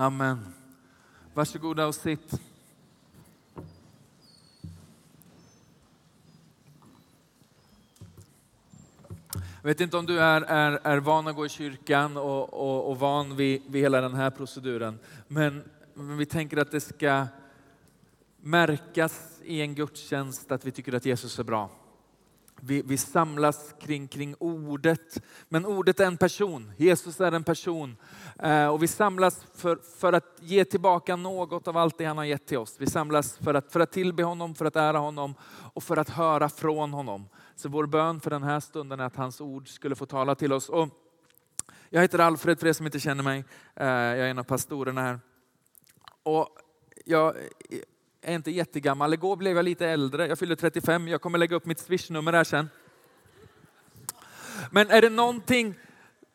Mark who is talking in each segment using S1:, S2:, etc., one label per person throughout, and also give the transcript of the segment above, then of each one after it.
S1: Amen. Varsågoda och sitt. Jag vet inte om du är, är, är van att gå i kyrkan och, och, och van vid, vid hela den här proceduren. Men, men vi tänker att det ska märkas i en gudstjänst att vi tycker att Jesus är bra. Vi, vi, samlas kring, kring ordet, men ordet är en person. Jesus är en person. Eh, och vi samlas för, för att ge tillbaka något av allt det han har gett till oss. Vi samlas för att, för att tillbe honom, för att ära honom och för att höra från honom. Så vår bön för den här stunden är att hans ord skulle få tala till oss. Och jag heter Alfred för er som inte känner mig. Eh, jag är en av pastorerna här. Och jag är inte jättegammal. Igår blev jag lite äldre. Jag fyller 35. Jag kommer lägga upp mitt swishnummer här sen. Men är det någonting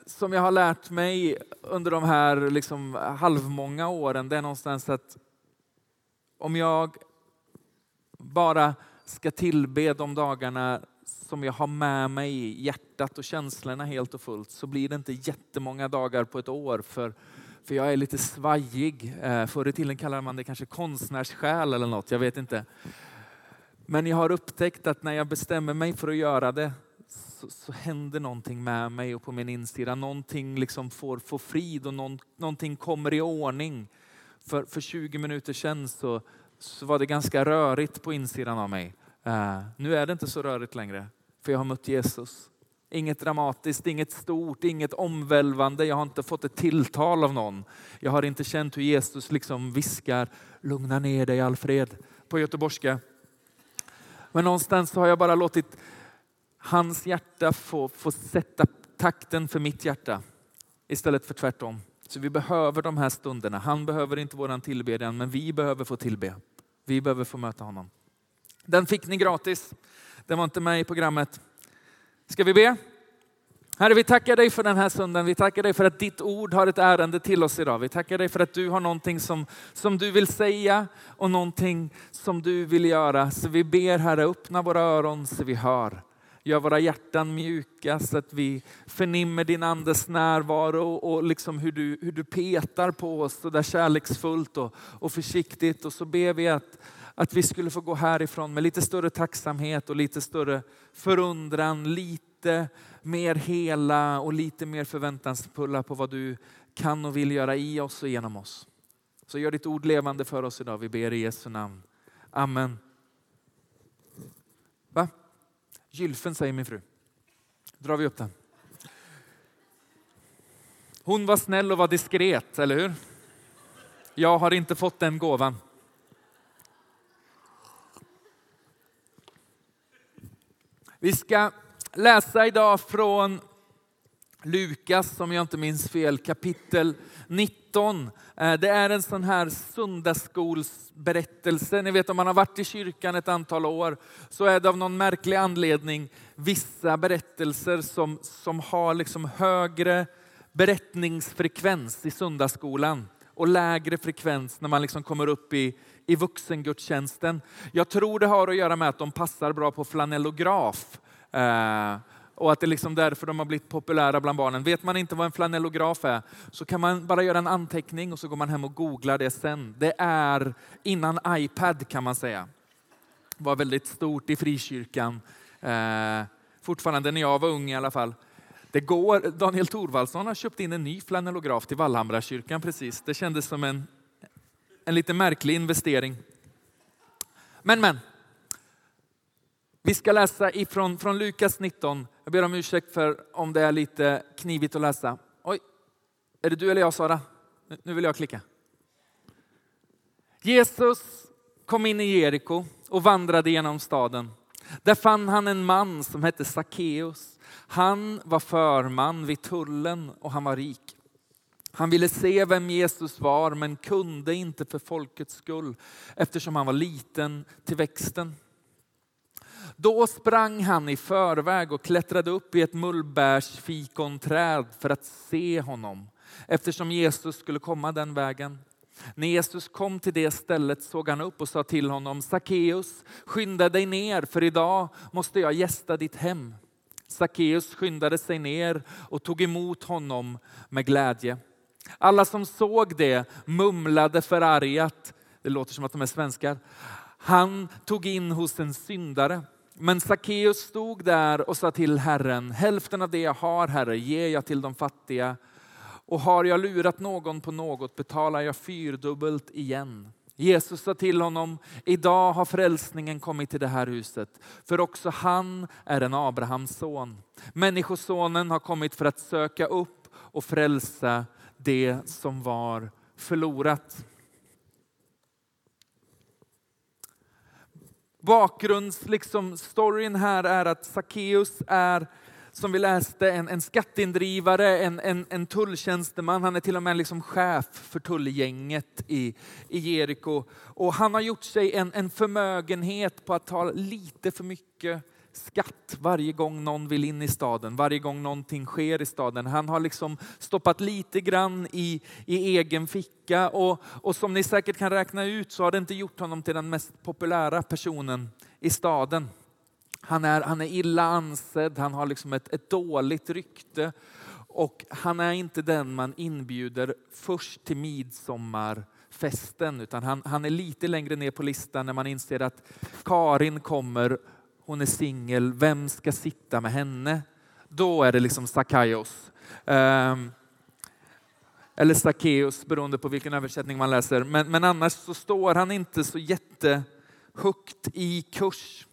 S1: som jag har lärt mig under de här liksom halvmånga åren, det är någonstans att om jag bara ska tillbe de dagarna som jag har med mig i hjärtat och känslorna helt och fullt så blir det inte jättemånga dagar på ett år för, för jag är lite svajig. Eh, förr i tiden kallade man det kanske konstnärssjäl eller något, jag vet inte. Men jag har upptäckt att när jag bestämmer mig för att göra det så, så händer någonting med mig och på min insida. Någonting liksom får, får frid och någon, någonting kommer i ordning. För, för 20 minuter sedan så, så var det ganska rörigt på insidan av mig. Uh, nu är det inte så rörigt längre, för jag har mött Jesus. Inget dramatiskt, inget stort, inget omvälvande. Jag har inte fått ett tilltal av någon. Jag har inte känt hur Jesus liksom viskar, lugna ner dig Alfred, på göteborgska. Men någonstans har jag bara låtit hans hjärta få, få sätta takten för mitt hjärta istället för tvärtom. Så vi behöver de här stunderna. Han behöver inte våran tillbedjan, men vi behöver få tillbe. Vi behöver få möta honom. Den fick ni gratis. Den var inte med i programmet. Ska vi be? Herre, vi tackar dig för den här söndagen. Vi tackar dig för att ditt ord har ett ärende till oss idag. Vi tackar dig för att du har någonting som, som du vill säga och någonting som du vill göra. Så vi ber Herre, öppna våra öron så vi hör. Gör våra hjärtan mjuka så att vi förnimmer din andes närvaro och liksom hur, du, hur du petar på oss så där kärleksfullt och, och försiktigt. Och så ber vi att, att vi skulle få gå härifrån med lite större tacksamhet och lite större förundran, lite mer hela och lite mer förväntansfulla på vad du kan och vill göra i oss och genom oss. Så gör ditt ord levande för oss idag. Vi ber i Jesu namn. Amen. Va? Gylfen säger min fru. Drar vi upp den. Hon var snäll och var diskret, eller hur? Jag har inte fått den gåvan. Vi ska läsa idag från Lukas, om jag inte minns fel, kapitel 19. Eh, det är en sån här söndagsskolsberättelse. Ni vet om man har varit i kyrkan ett antal år så är det av någon märklig anledning vissa berättelser som, som har liksom högre berättningsfrekvens i söndagsskolan och lägre frekvens när man liksom kommer upp i, i vuxengudstjänsten. Jag tror det har att göra med att de passar bra på flanellograf. Eh, och att det är liksom därför de har blivit populära bland barnen. Vet man inte vad en flanellograf är så kan man bara göra en anteckning och så går man hem och googlar det sen. Det är innan iPad kan man säga. Det var väldigt stort i frikyrkan. Eh, fortfarande när jag var ung i alla fall. Det går, Daniel Thorvaldsson har köpt in en ny flanellograf till Vallhamra kyrkan precis. Det kändes som en, en lite märklig investering. Men men, vi ska läsa ifrån från Lukas 19. Jag ber om ursäkt för om det är lite knivigt att läsa. Oj, är det du eller jag Sara? Nu vill jag klicka. Jesus kom in i Jeriko och vandrade genom staden. Där fann han en man som hette Sackeus. Han var förman vid tullen och han var rik. Han ville se vem Jesus var men kunde inte för folkets skull eftersom han var liten till växten. Då sprang han i förväg och klättrade upp i ett mullbärsfikonträd för att se honom eftersom Jesus skulle komma den vägen. När Jesus kom till det stället såg han upp och sa till honom, Sackeus, skynda dig ner för idag måste jag gästa ditt hem. Sackeus skyndade sig ner och tog emot honom med glädje. Alla som såg det mumlade förargat. Det låter som att de är svenskar. Han tog in hos en syndare. Men Sackeus stod där och sa till Herren, hälften av det jag har, Herre, ger jag till de fattiga. Och har jag lurat någon på något betalar jag fyrdubbelt igen. Jesus sa till honom, idag har frälsningen kommit till det här huset, för också han är en Abrahams son. Människosonen har kommit för att söka upp och frälsa det som var förlorat. Bakgrunds, liksom, storyn här är att Sackeus är som vi läste, en, en skatteindrivare, en, en, en tulltjänsteman. Han är till och med liksom chef för tullgänget i, i Jeriko. Och han har gjort sig en, en förmögenhet på att ta lite för mycket skatt varje gång någon vill in i staden, varje gång någonting sker i staden. Han har liksom stoppat lite grann i, i egen ficka och, och som ni säkert kan räkna ut så har det inte gjort honom till den mest populära personen i staden. Han är, han är illa ansedd, han har liksom ett, ett dåligt rykte och han är inte den man inbjuder först till midsommarfesten utan han, han är lite längre ner på listan när man inser att Karin kommer, hon är singel, vem ska sitta med henne? Då är det liksom Sakaios. Um, ehm, eller Sackeus beroende på vilken översättning man läser. Men, men annars så står han inte så jättehögt i kurs.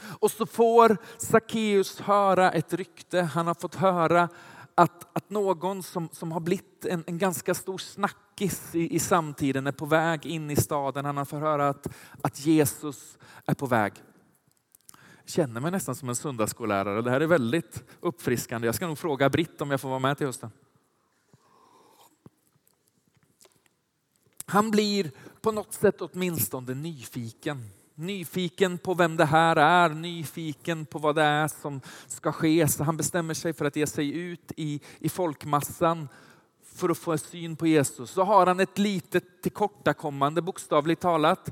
S1: Och så får Sackeus höra ett rykte. Han har fått höra att, att någon som, som har blivit en, en ganska stor snackis i, i samtiden är på väg in i staden. Han har fått höra att, att Jesus är på väg. Jag känner mig nästan som en söndagsskollärare. Det här är väldigt uppfriskande. Jag ska nog fråga Britt om jag får vara med till hösten. Han blir på något sätt åtminstone nyfiken. Nyfiken på vem det här är, nyfiken på vad det är som ska ske. Så han bestämmer sig för att ge sig ut i, i folkmassan för att få syn på Jesus. Så har han ett litet tillkortakommande bokstavligt talat.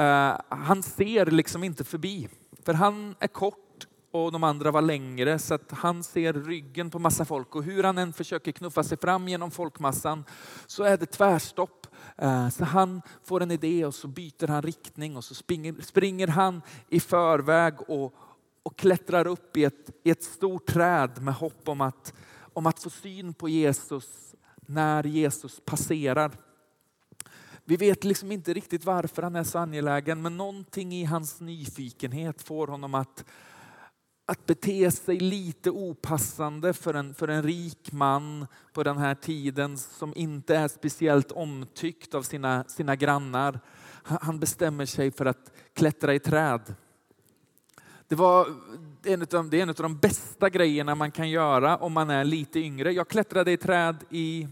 S1: Uh, han ser liksom inte förbi. För han är kort och de andra var längre så att han ser ryggen på massa folk och hur han än försöker knuffa sig fram genom folkmassan så är det tvärstopp eh, så han får en idé och så byter han riktning och så springer, springer han i förväg och, och klättrar upp i ett, i ett stort träd med hopp om att, om att få syn på Jesus när Jesus passerar. Vi vet liksom inte riktigt varför han är så angelägen men någonting i hans nyfikenhet får honom att att bete sig lite opassande för en, för en rik man på den här tiden som inte är speciellt omtyckt av sina, sina grannar. Han bestämmer sig för att klättra i träd. Det, var en av, det är en av de bästa grejerna man kan göra om man är lite yngre. Jag klättrade i träd i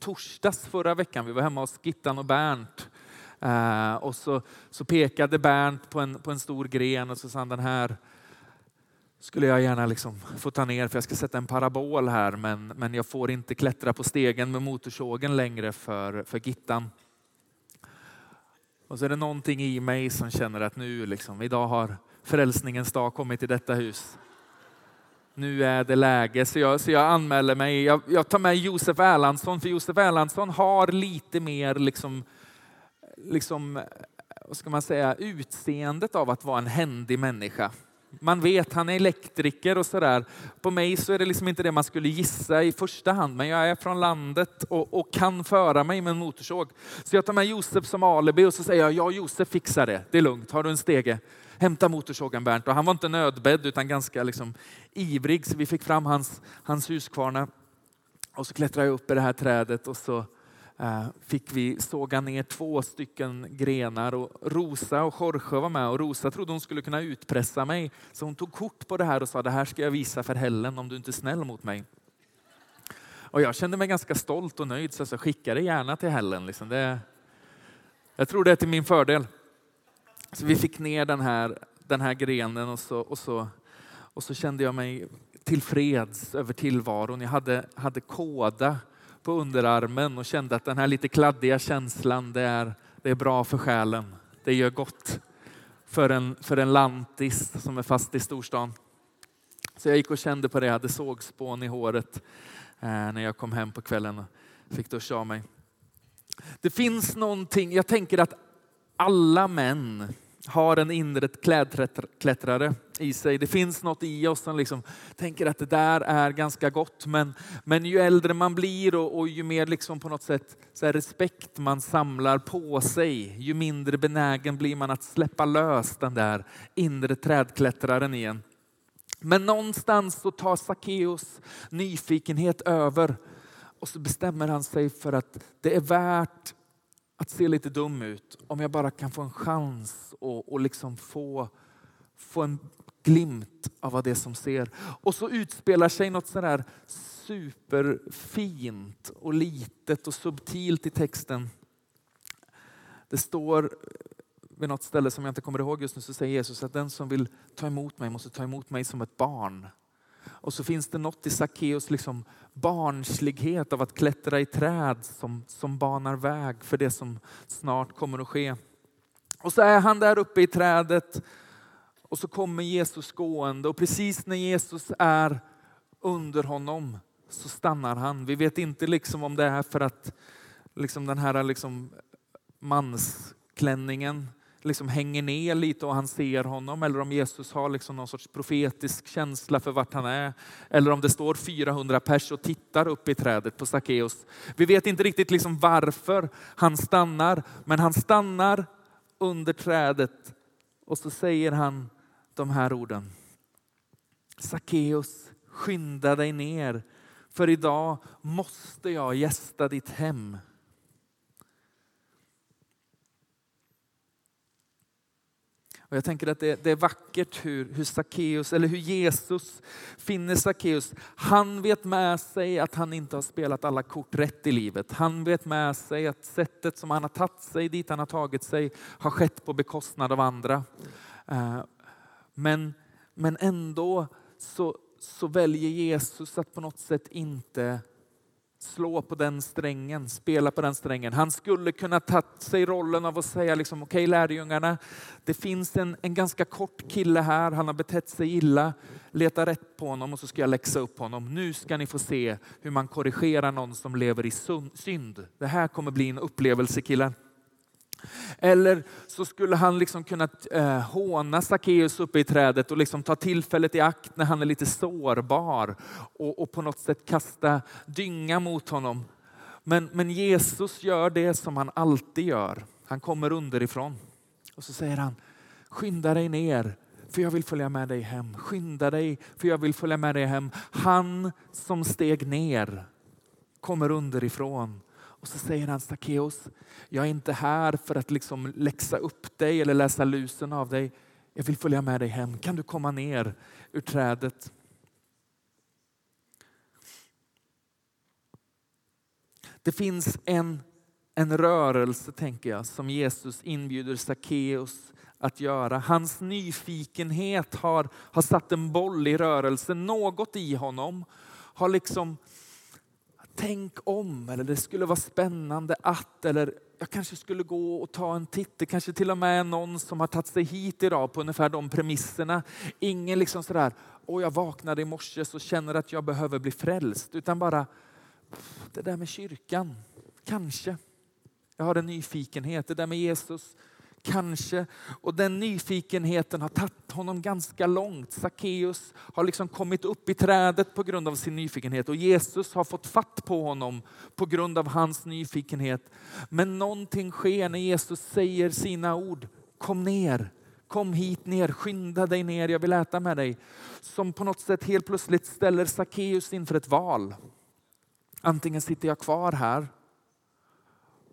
S1: torsdags förra veckan. Vi var hemma hos Gittan och Bernt. Eh, och så, så pekade Bernt på en, på en stor gren och så sa han den här skulle jag gärna liksom få ta ner för jag ska sätta en parabol här men, men jag får inte klättra på stegen med motorsågen längre för, för Gittan. Och så är det någonting i mig som känner att nu liksom, idag har frälsningens dag kommit till detta hus. Nu är det läge så jag, så jag anmäler mig. Jag, jag tar med Josef Erlandsson för Josef Erlandsson har lite mer liksom, liksom, vad ska man säga, utseendet av att vara en händig människa. Man vet, han är elektriker och sådär. På mig så är det liksom inte det man skulle gissa i första hand, men jag är från landet och, och kan föra mig med en motorsåg. Så jag tar med Josef som alibi och så säger jag, ja Josef fixar det, det är lugnt, har du en stege? Hämta motorsågen Bernt. Och han var inte nödbedd utan ganska liksom ivrig så vi fick fram hans, hans huskvarna. Och så klättrade jag upp i det här trädet och så Eh, fick vi såga ner två stycken grenar och Rosa och Jorge var med och Rosa trodde hon skulle kunna utpressa mig så hon tog kort på det här och sa det här ska jag visa för Helen om du inte är snäll mot mig. Och jag kände mig ganska stolt och nöjd så jag skickade gärna till Helen. Liksom det, jag tror det är till min fördel. Så vi fick ner den här, den här grenen och så, och, så, och så kände jag mig tillfreds över tillvaron. Jag hade, hade kåda på underarmen och kände att den här lite kladdiga känslan, det är, det är bra för själen. Det gör gott för en, för en lantis som är fast i storstan. Så jag gick och kände på det, jag hade sågspån i håret. Eh, när jag kom hem på kvällen och fick duscha av mig. Det finns någonting, jag tänker att alla män har en inre klädklättrare i sig. Det finns något i oss som liksom tänker att det där är ganska gott. Men, men ju äldre man blir och, och ju mer liksom på något sätt så respekt man samlar på sig, ju mindre benägen blir man att släppa lös den där inre trädklättraren igen. Men någonstans så tar Sackeus nyfikenhet över och så bestämmer han sig för att det är värt att se lite dum ut om jag bara kan få en chans och, och liksom få, få en glimt av vad det är som ser. Och så utspelar sig något sådär superfint och litet och subtilt i texten. Det står vid något ställe som jag inte kommer ihåg just nu så säger Jesus att den som vill ta emot mig måste ta emot mig som ett barn. Och så finns det något i Sackeus liksom barnslighet av att klättra i träd som, som banar väg för det som snart kommer att ske. Och så är han där uppe i trädet och så kommer Jesus gående och precis när Jesus är under honom så stannar han. Vi vet inte liksom om det är för att liksom den här liksom mansklänningen liksom hänger ner lite och han ser honom eller om Jesus har liksom någon sorts profetisk känsla för vart han är. Eller om det står 400 pers och tittar upp i trädet på Sackeus. Vi vet inte riktigt liksom varför han stannar, men han stannar under trädet och så säger han de här orden. Sackeus, skynda dig ner, för idag måste jag gästa ditt hem. Och jag tänker att det, det är vackert hur, hur Sackeus, eller hur Jesus finner Sackeus. Han vet med sig att han inte har spelat alla kort rätt i livet. Han vet med sig att sättet som han har tagit sig dit han har tagit sig har skett på bekostnad av andra. Eh, men, men ändå så, så väljer Jesus att på något sätt inte slå på den strängen, spela på den strängen. Han skulle kunna ta sig rollen av att säga liksom, okej okay, lärjungarna, det finns en, en ganska kort kille här, han har betett sig illa, leta rätt på honom och så ska jag läxa upp honom. Nu ska ni få se hur man korrigerar någon som lever i synd. Det här kommer bli en upplevelse killar. Eller så skulle han liksom kunna eh, håna Sackeus uppe i trädet och liksom ta tillfället i akt när han är lite sårbar och, och på något sätt kasta dynga mot honom. Men, men Jesus gör det som han alltid gör. Han kommer underifrån och så säger han, skynda dig ner för jag vill följa med dig hem. Skynda dig för jag vill följa med dig hem. Han som steg ner kommer underifrån och så säger han Sackeus, jag är inte här för att liksom läxa upp dig eller läsa lusen av dig. Jag vill följa med dig hem. Kan du komma ner ur trädet? Det finns en, en rörelse, tänker jag, som Jesus inbjuder Sackeus att göra. Hans nyfikenhet har, har satt en boll i rörelse. Något i honom har liksom tänk om, eller det skulle vara spännande att, eller jag kanske skulle gå och ta en titt. Det kanske till och med är någon som har tagit sig hit idag på ungefär de premisserna. Ingen liksom sådär, och jag vaknade i morse och känner att jag behöver bli frälst. Utan bara, det där med kyrkan, kanske. Jag har en nyfikenhet, det där med Jesus, Kanske. Och den nyfikenheten har tagit honom ganska långt. Sackeus har liksom kommit upp i trädet på grund av sin nyfikenhet och Jesus har fått fatt på honom på grund av hans nyfikenhet. Men någonting sker när Jesus säger sina ord. Kom ner, kom hit ner, skynda dig ner, jag vill äta med dig. Som på något sätt helt plötsligt ställer Sackeus inför ett val. Antingen sitter jag kvar här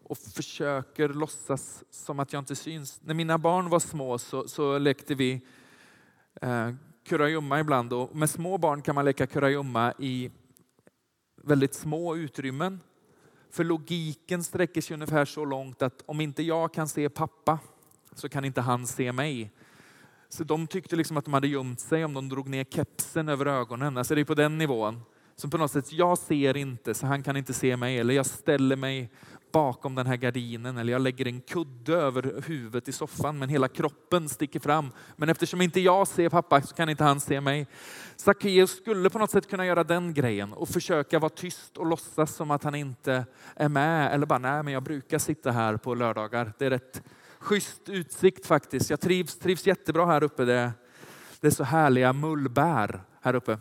S1: och försöker låtsas som att jag inte syns. När mina barn var små så, så lekte vi eh, kurragömma ibland och med små barn kan man leka kurragömma i väldigt små utrymmen. För logiken sträcker sig ungefär så långt att om inte jag kan se pappa så kan inte han se mig. Så de tyckte liksom att de hade gömt sig om de drog ner kepsen över ögonen. Alltså det är på den nivån. Som på något sätt, jag ser inte så han kan inte se mig. Eller jag ställer mig bakom den här gardinen eller jag lägger en kudde över huvudet i soffan men hela kroppen sticker fram. Men eftersom inte jag ser pappa så kan inte han se mig. Sackeus skulle på något sätt kunna göra den grejen och försöka vara tyst och låtsas som att han inte är med eller bara nej men jag brukar sitta här på lördagar. Det är rätt schysst utsikt faktiskt. Jag trivs, trivs jättebra här uppe. Det, det är så härliga mullbär här uppe.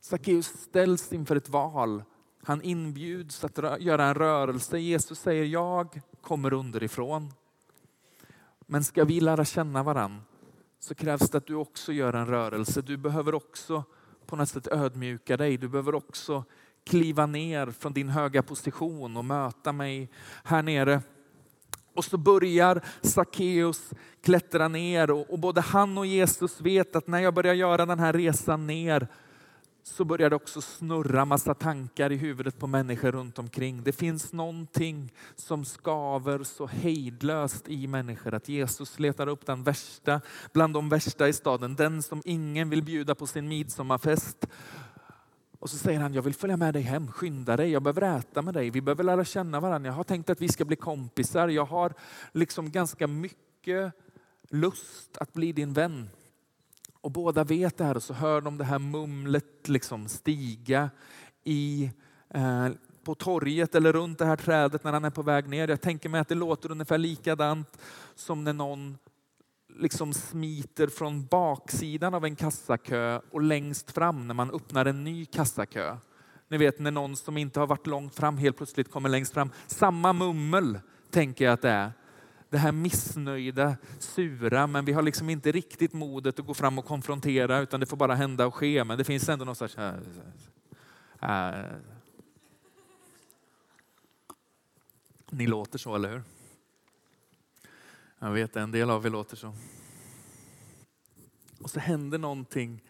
S1: Sackeus ställs inför ett val. Han inbjuds att göra en rörelse. Jesus säger jag kommer underifrån. Men ska vi lära känna varann så krävs det att du också gör en rörelse. Du behöver också på något sätt ödmjuka dig. Du behöver också kliva ner från din höga position och möta mig här nere. Och så börjar Sackeus klättra ner och, och både han och Jesus vet att när jag börjar göra den här resan ner så börjar det också snurra massa tankar i huvudet på människor runt omkring. Det finns någonting som skaver så hejdlöst i människor att Jesus letar upp den värsta bland de värsta i staden, den som ingen vill bjuda på sin midsommarfest. Och så säger han, jag vill följa med dig hem, skynda dig, jag behöver äta med dig, vi behöver lära känna varandra. Jag har tänkt att vi ska bli kompisar, jag har liksom ganska mycket lust att bli din vän. Och båda vet det här och så hör de det här mumlet liksom stiga i, eh, på torget eller runt det här trädet när han är på väg ner. Jag tänker mig att det låter ungefär likadant som när någon liksom smiter från baksidan av en kassakö och längst fram när man öppnar en ny kassakö. Ni vet när någon som inte har varit långt fram helt plötsligt kommer längst fram. Samma mummel tänker jag att det är det här missnöjda, sura, men vi har liksom inte riktigt modet att gå fram och konfrontera utan det får bara hända och ske. Men det finns ändå någon sorts... Äh, äh. Ni låter så, eller hur? Jag vet, en del av er låter så. Och så händer någonting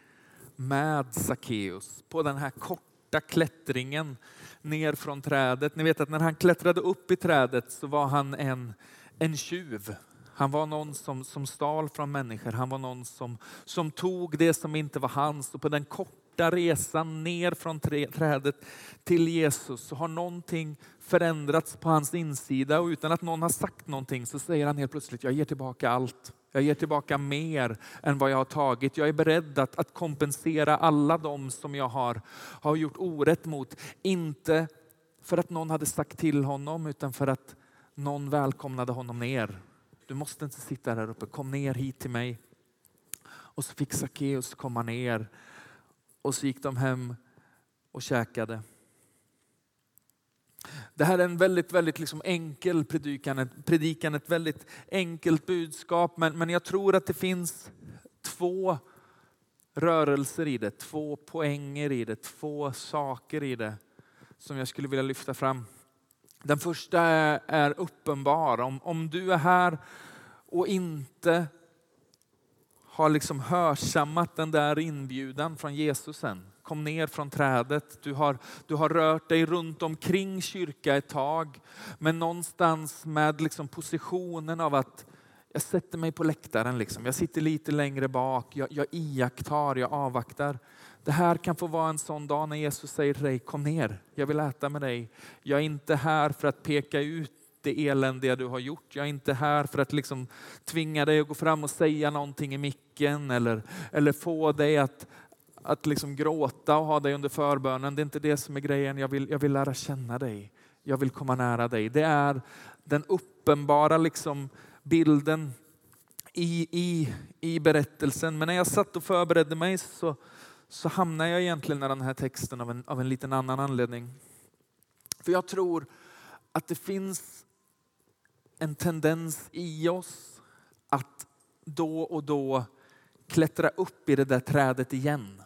S1: med Sackeus på den här korta klättringen ner från trädet. Ni vet att när han klättrade upp i trädet så var han en en tjuv. Han var någon som, som stal från människor. Han var någon som, som tog det som inte var hans. Och på den korta resan ner från trädet till Jesus så har någonting förändrats på hans insida och utan att någon har sagt någonting så säger han helt plötsligt, jag ger tillbaka allt. Jag ger tillbaka mer än vad jag har tagit. Jag är beredd att, att kompensera alla de som jag har, har gjort orätt mot. Inte för att någon hade sagt till honom utan för att någon välkomnade honom ner. Du måste inte sitta där uppe, kom ner hit till mig. Och så fick Sackeus komma ner och så gick de hem och käkade. Det här är en väldigt, väldigt liksom enkel predikan, ett, predikan, ett väldigt enkelt budskap. Men, men jag tror att det finns två rörelser i det, två poänger i det, två saker i det som jag skulle vilja lyfta fram. Den första är uppenbar. Om, om du är här och inte har liksom hörsammat den där inbjudan från Jesus än. Kom ner från trädet. Du har, du har rört dig runt omkring kyrka ett tag. Men någonstans med liksom positionen av att jag sätter mig på läktaren. Liksom. Jag sitter lite längre bak. Jag, jag iakttar, jag avvaktar. Det här kan få vara en sån dag när Jesus säger till dig, kom ner, jag vill äta med dig. Jag är inte här för att peka ut det eländiga du har gjort. Jag är inte här för att liksom tvinga dig att gå fram och säga någonting i micken eller, eller få dig att, att liksom gråta och ha dig under förbönen. Det är inte det som är grejen. Jag vill, jag vill lära känna dig. Jag vill komma nära dig. Det är den uppenbara liksom bilden i, i, i berättelsen. Men när jag satt och förberedde mig så, så hamnade jag egentligen i den här texten av en, av en liten annan anledning. För jag tror att det finns en tendens i oss att då och då klättra upp i det där trädet igen.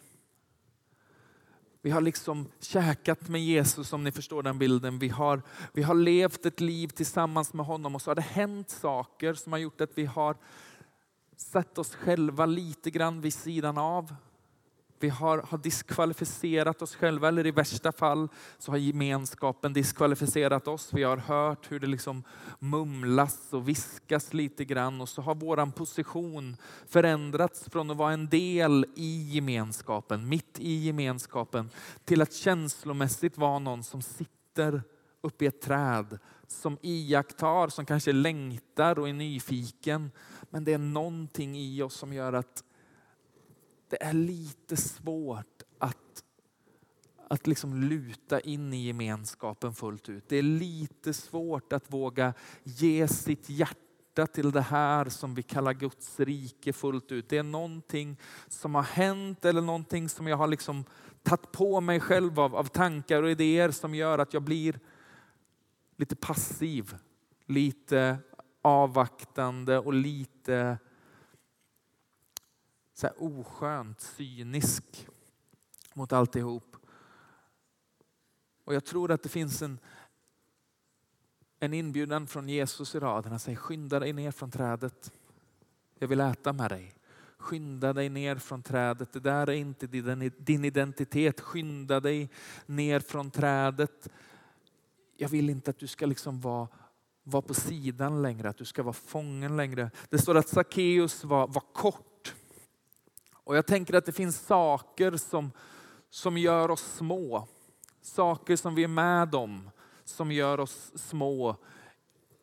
S1: Vi har liksom käkat med Jesus om ni förstår den bilden. Vi har, vi har levt ett liv tillsammans med honom och så har det hänt saker som har gjort att vi har sett oss själva lite grann vid sidan av. Vi har, har diskvalificerat oss själva, eller i värsta fall så har gemenskapen diskvalificerat oss. Vi har hört hur det liksom mumlas och viskas lite grann och så har våran position förändrats från att vara en del i gemenskapen, mitt i gemenskapen, till att känslomässigt vara någon som sitter uppe i ett träd, som iakttar, som kanske längtar och är nyfiken. Men det är någonting i oss som gör att det är lite svårt att, att liksom luta in i gemenskapen fullt ut. Det är lite svårt att våga ge sitt hjärta till det här som vi kallar Guds rike fullt ut. Det är någonting som har hänt eller någonting som jag har liksom tagit på mig själv av, av tankar och idéer som gör att jag blir lite passiv, lite avvaktande och lite så här oskönt cynisk mot alltihop. Och jag tror att det finns en, en inbjudan från Jesus i raden. Han säger skynda dig ner från trädet. Jag vill äta med dig. Skynda dig ner från trädet. Det där är inte din identitet. Skynda dig ner från trädet. Jag vill inte att du ska liksom vara, vara på sidan längre, att du ska vara fången längre. Det står att Sackeus var, var kort. Och jag tänker att det finns saker som, som gör oss små. Saker som vi är med om som gör oss små.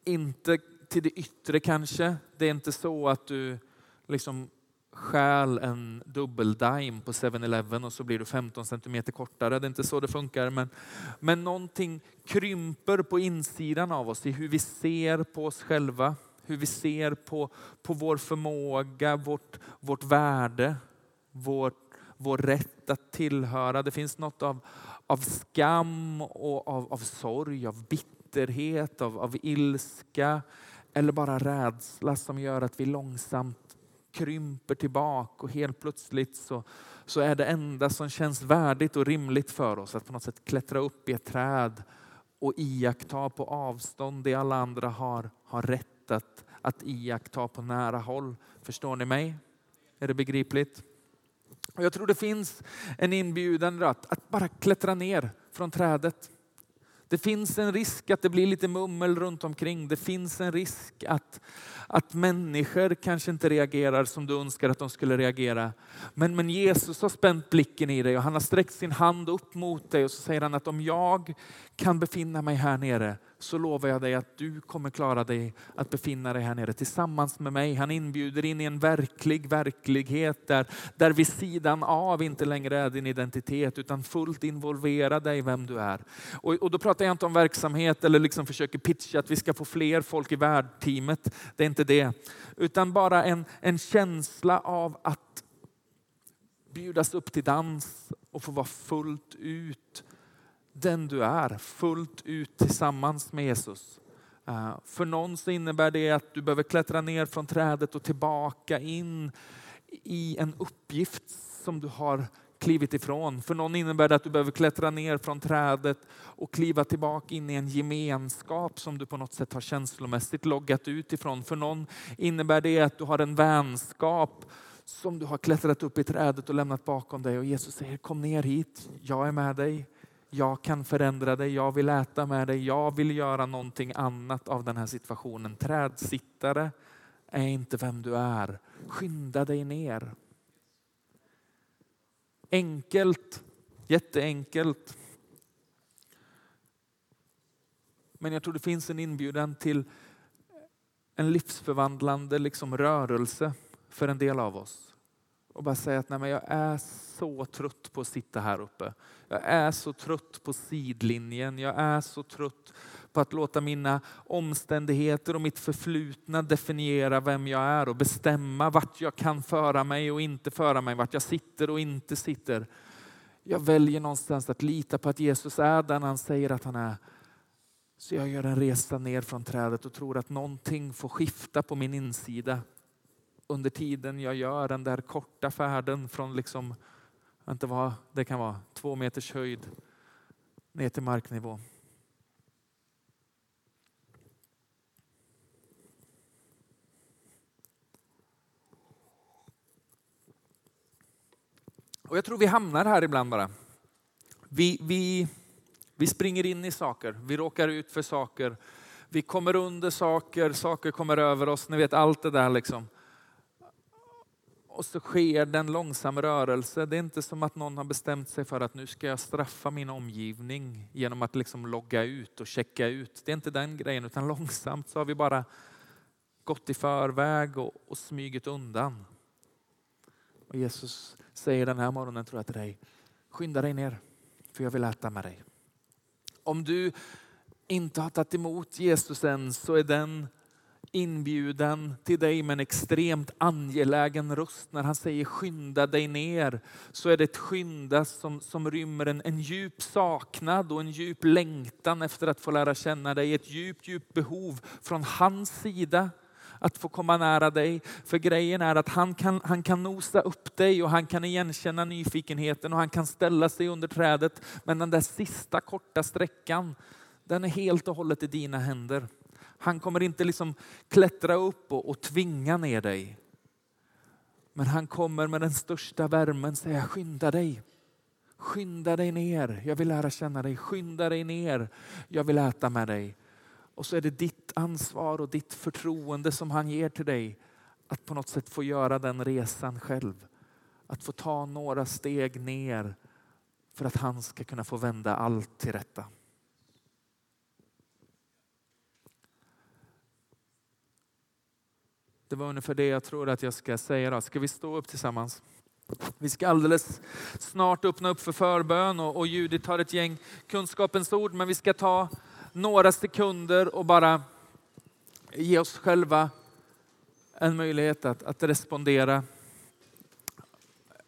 S1: Inte till det yttre kanske. Det är inte så att du liksom stjäl en dubbeldime på 7-Eleven och så blir du 15 centimeter kortare. Det är inte så det funkar. Men, men någonting krymper på insidan av oss i hur vi ser på oss själva. Hur vi ser på, på vår förmåga, vårt, vårt värde, vår, vår rätt att tillhöra. Det finns något av, av skam och av, av sorg, av bitterhet, av, av ilska eller bara rädsla som gör att vi långsamt krymper tillbaka och helt plötsligt så, så är det enda som känns värdigt och rimligt för oss att på något sätt klättra upp i ett träd och iaktta på avstånd det alla andra har, har rätt att, att iaktta på nära håll. Förstår ni mig? Är det begripligt? Och jag tror det finns en inbjudan att, att bara klättra ner från trädet. Det finns en risk att det blir lite mummel runt omkring. Det finns en risk att, att människor kanske inte reagerar som du önskar att de skulle reagera. Men, men Jesus har spänt blicken i dig och han har sträckt sin hand upp mot dig och så säger han att om jag kan befinna mig här nere så lovar jag dig att du kommer klara dig att befinna dig här nere tillsammans med mig. Han inbjuder in i en verklig verklighet där, där vid sidan av inte längre är din identitet utan fullt involverad i vem du är. Och, och då pratar jag inte om verksamhet eller liksom försöker pitcha att vi ska få fler folk i värdteamet. Det är inte det. Utan bara en, en känsla av att bjudas upp till dans och få vara fullt ut den du är fullt ut tillsammans med Jesus. Eh, för någon så innebär det att du behöver klättra ner från trädet och tillbaka in i en uppgift som du har klivit ifrån. För någon innebär det att du behöver klättra ner från trädet och kliva tillbaka in i en gemenskap som du på något sätt har känslomässigt loggat ut ifrån. För någon innebär det att du har en vänskap som du har klättrat upp i trädet och lämnat bakom dig och Jesus säger kom ner hit, jag är med dig jag kan förändra dig, jag vill äta med dig, jag vill göra någonting annat av den här situationen. Trädsittare är inte vem du är. Skynda dig ner. Enkelt, jätteenkelt. Men jag tror det finns en inbjudan till en livsförvandlande liksom rörelse för en del av oss och bara säga att nej, men jag är så trött på att sitta här uppe. Jag är så trött på sidlinjen. Jag är så trött på att låta mina omständigheter och mitt förflutna definiera vem jag är och bestämma vart jag kan föra mig och inte föra mig, vart jag sitter och inte sitter. Jag väljer någonstans att lita på att Jesus är den han säger att han är. Så jag gör en resa ner från trädet och tror att någonting får skifta på min insida under tiden jag gör den där korta färden från liksom, inte vad det kan vara, två meters höjd ner till marknivå. Och jag tror vi hamnar här ibland bara. Vi, vi, vi springer in i saker, vi råkar ut för saker, vi kommer under saker, saker kommer över oss, ni vet allt det där liksom. Och så sker det en långsam rörelse. Det är inte som att någon har bestämt sig för att nu ska jag straffa min omgivning genom att liksom logga ut och checka ut. Det är inte den grejen, utan långsamt så har vi bara gått i förväg och, och smygit undan. Och Jesus säger den här morgonen tror jag till dig, skynda dig ner för jag vill äta med dig. Om du inte har tagit emot Jesus än så är den inbjudan till dig med en extremt angelägen röst. När han säger skynda dig ner så är det ett skynda som, som rymmer en, en djup saknad och en djup längtan efter att få lära känna dig. Ett djupt, djupt behov från hans sida att få komma nära dig. För grejen är att han kan, han kan nosa upp dig och han kan igenkänna nyfikenheten och han kan ställa sig under trädet. Men den där sista korta sträckan, den är helt och hållet i dina händer. Han kommer inte liksom klättra upp och, och tvinga ner dig. Men han kommer med den största värmen säga skynda dig. Skynda dig ner, jag vill lära känna dig. Skynda dig ner, jag vill äta med dig. Och så är det ditt ansvar och ditt förtroende som han ger till dig att på något sätt få göra den resan själv. Att få ta några steg ner för att han ska kunna få vända allt till rätta. Det var ungefär det jag tror att jag ska säga. Då. Ska vi stå upp tillsammans? Vi ska alldeles snart öppna upp för förbön och, och Judit har ett gäng kunskapens ord, men vi ska ta några sekunder och bara ge oss själva en möjlighet att, att respondera.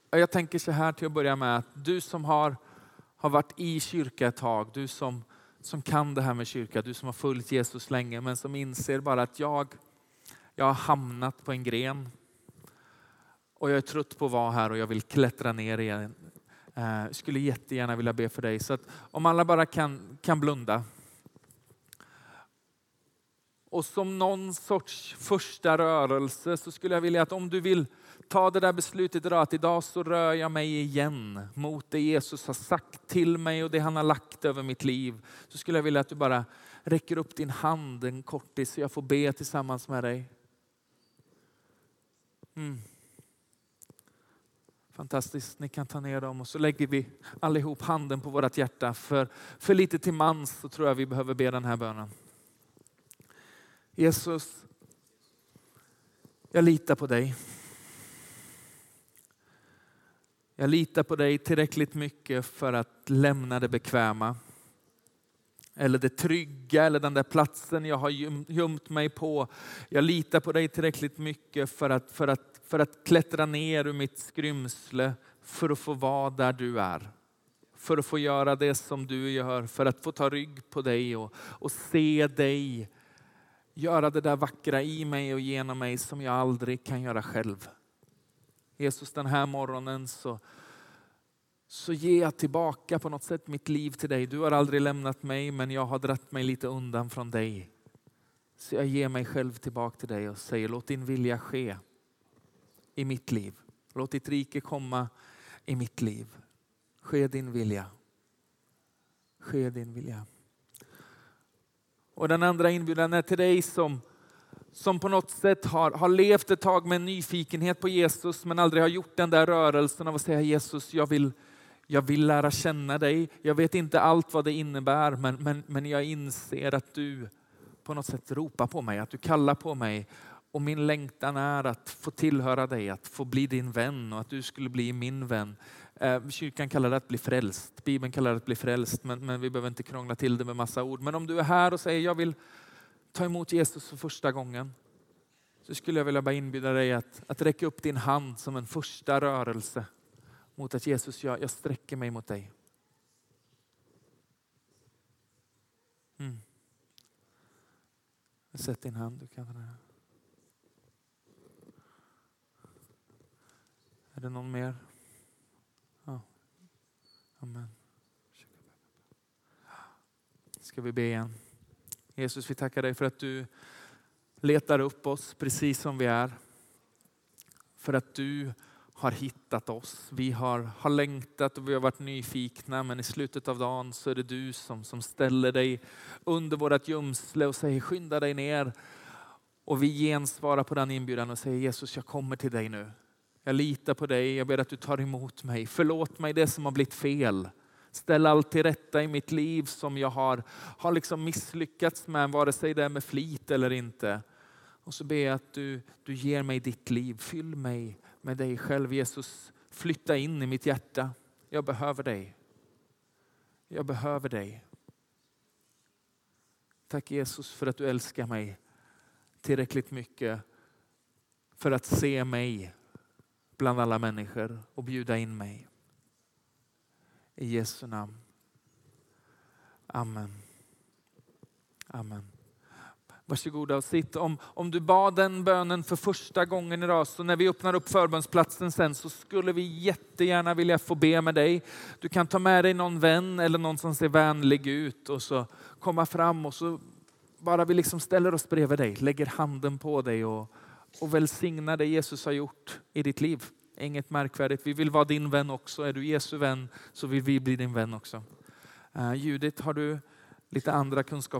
S1: Jag tänker så här till att börja med, att du som har, har varit i kyrka ett tag, du som, som kan det här med kyrka, du som har följt Jesus länge men som inser bara att jag, jag har hamnat på en gren och jag är trött på att vara här och jag vill klättra ner igen. Jag skulle jättegärna vilja be för dig. Så att om alla bara kan, kan blunda. Och som någon sorts första rörelse så skulle jag vilja att om du vill ta det där beslutet idag, att idag så rör jag mig igen mot det Jesus har sagt till mig och det han har lagt över mitt liv. Så skulle jag vilja att du bara räcker upp din hand en kortis så jag får be tillsammans med dig. Mm. Fantastiskt, ni kan ta ner dem och så lägger vi allihop handen på vårt hjärta. För, för lite till mans så tror jag vi behöver be den här bönen. Jesus, jag litar på dig. Jag litar på dig tillräckligt mycket för att lämna det bekväma. Eller det trygga eller den där platsen jag har gömt mig på. Jag litar på dig tillräckligt mycket för att, för att, för att klättra ner ur mitt skrymsle för att få vara där du är. För att få göra det som du gör, för att få ta rygg på dig och, och se dig göra det där vackra i mig och genom mig som jag aldrig kan göra själv. Jesus, den här morgonen så, så ger jag tillbaka på något sätt mitt liv till dig. Du har aldrig lämnat mig men jag har dratt mig lite undan från dig. Så jag ger mig själv tillbaka till dig och säger låt din vilja ske i mitt liv. Låt ditt rike komma i mitt liv. Ske din vilja. Ske din vilja. Och den andra inbjudan är till dig som, som på något sätt har, har levt ett tag med en nyfikenhet på Jesus men aldrig har gjort den där rörelsen av att säga Jesus, jag vill, jag vill lära känna dig. Jag vet inte allt vad det innebär men, men, men jag inser att du på något sätt ropar på mig, att du kallar på mig. Och min längtan är att få tillhöra dig, att få bli din vän och att du skulle bli min vän. Eh, kyrkan kallar det att bli frälst, Bibeln kallar det att bli frälst, men, men vi behöver inte krångla till det med massa ord. Men om du är här och säger jag vill ta emot Jesus för första gången, så skulle jag vilja bara inbjuda dig att, att räcka upp din hand som en första rörelse mot att Jesus, jag, jag sträcker mig mot dig. Mm. Sätt din hand. Du kan Är det någon mer? Amen. Ska vi be igen. Jesus, vi tackar dig för att du letar upp oss precis som vi är. För att du har hittat oss. Vi har, har längtat och vi har varit nyfikna men i slutet av dagen så är det du som, som ställer dig under vårt gömsle och säger skynda dig ner. Och vi gensvarar på den inbjudan och säger Jesus jag kommer till dig nu. Jag litar på dig. Jag ber att du tar emot mig. Förlåt mig det som har blivit fel. Ställ allt till rätta i mitt liv som jag har, har liksom misslyckats med, vare sig det är med flit eller inte. Och så ber jag att du, du ger mig ditt liv. Fyll mig med dig själv Jesus. Flytta in i mitt hjärta. Jag behöver dig. Jag behöver dig. Tack Jesus för att du älskar mig tillräckligt mycket för att se mig bland alla människor och bjuda in mig. I Jesu namn. Amen. Amen. Varsågoda och sitt. Om, om du bad den bönen för första gången idag, så när vi öppnar upp förbönsplatsen sen så skulle vi jättegärna vilja få be med dig. Du kan ta med dig någon vän eller någon som ser vänlig ut och så komma fram och så bara vi liksom ställer oss bredvid dig, lägger handen på dig och, och välsignar det Jesus har gjort i ditt liv. Inget märkvärdigt. Vi vill vara din vän också. Är du Jesu vän så vill vi bli din vän också. Eh, uh, Judith, har du lite andra kunskaper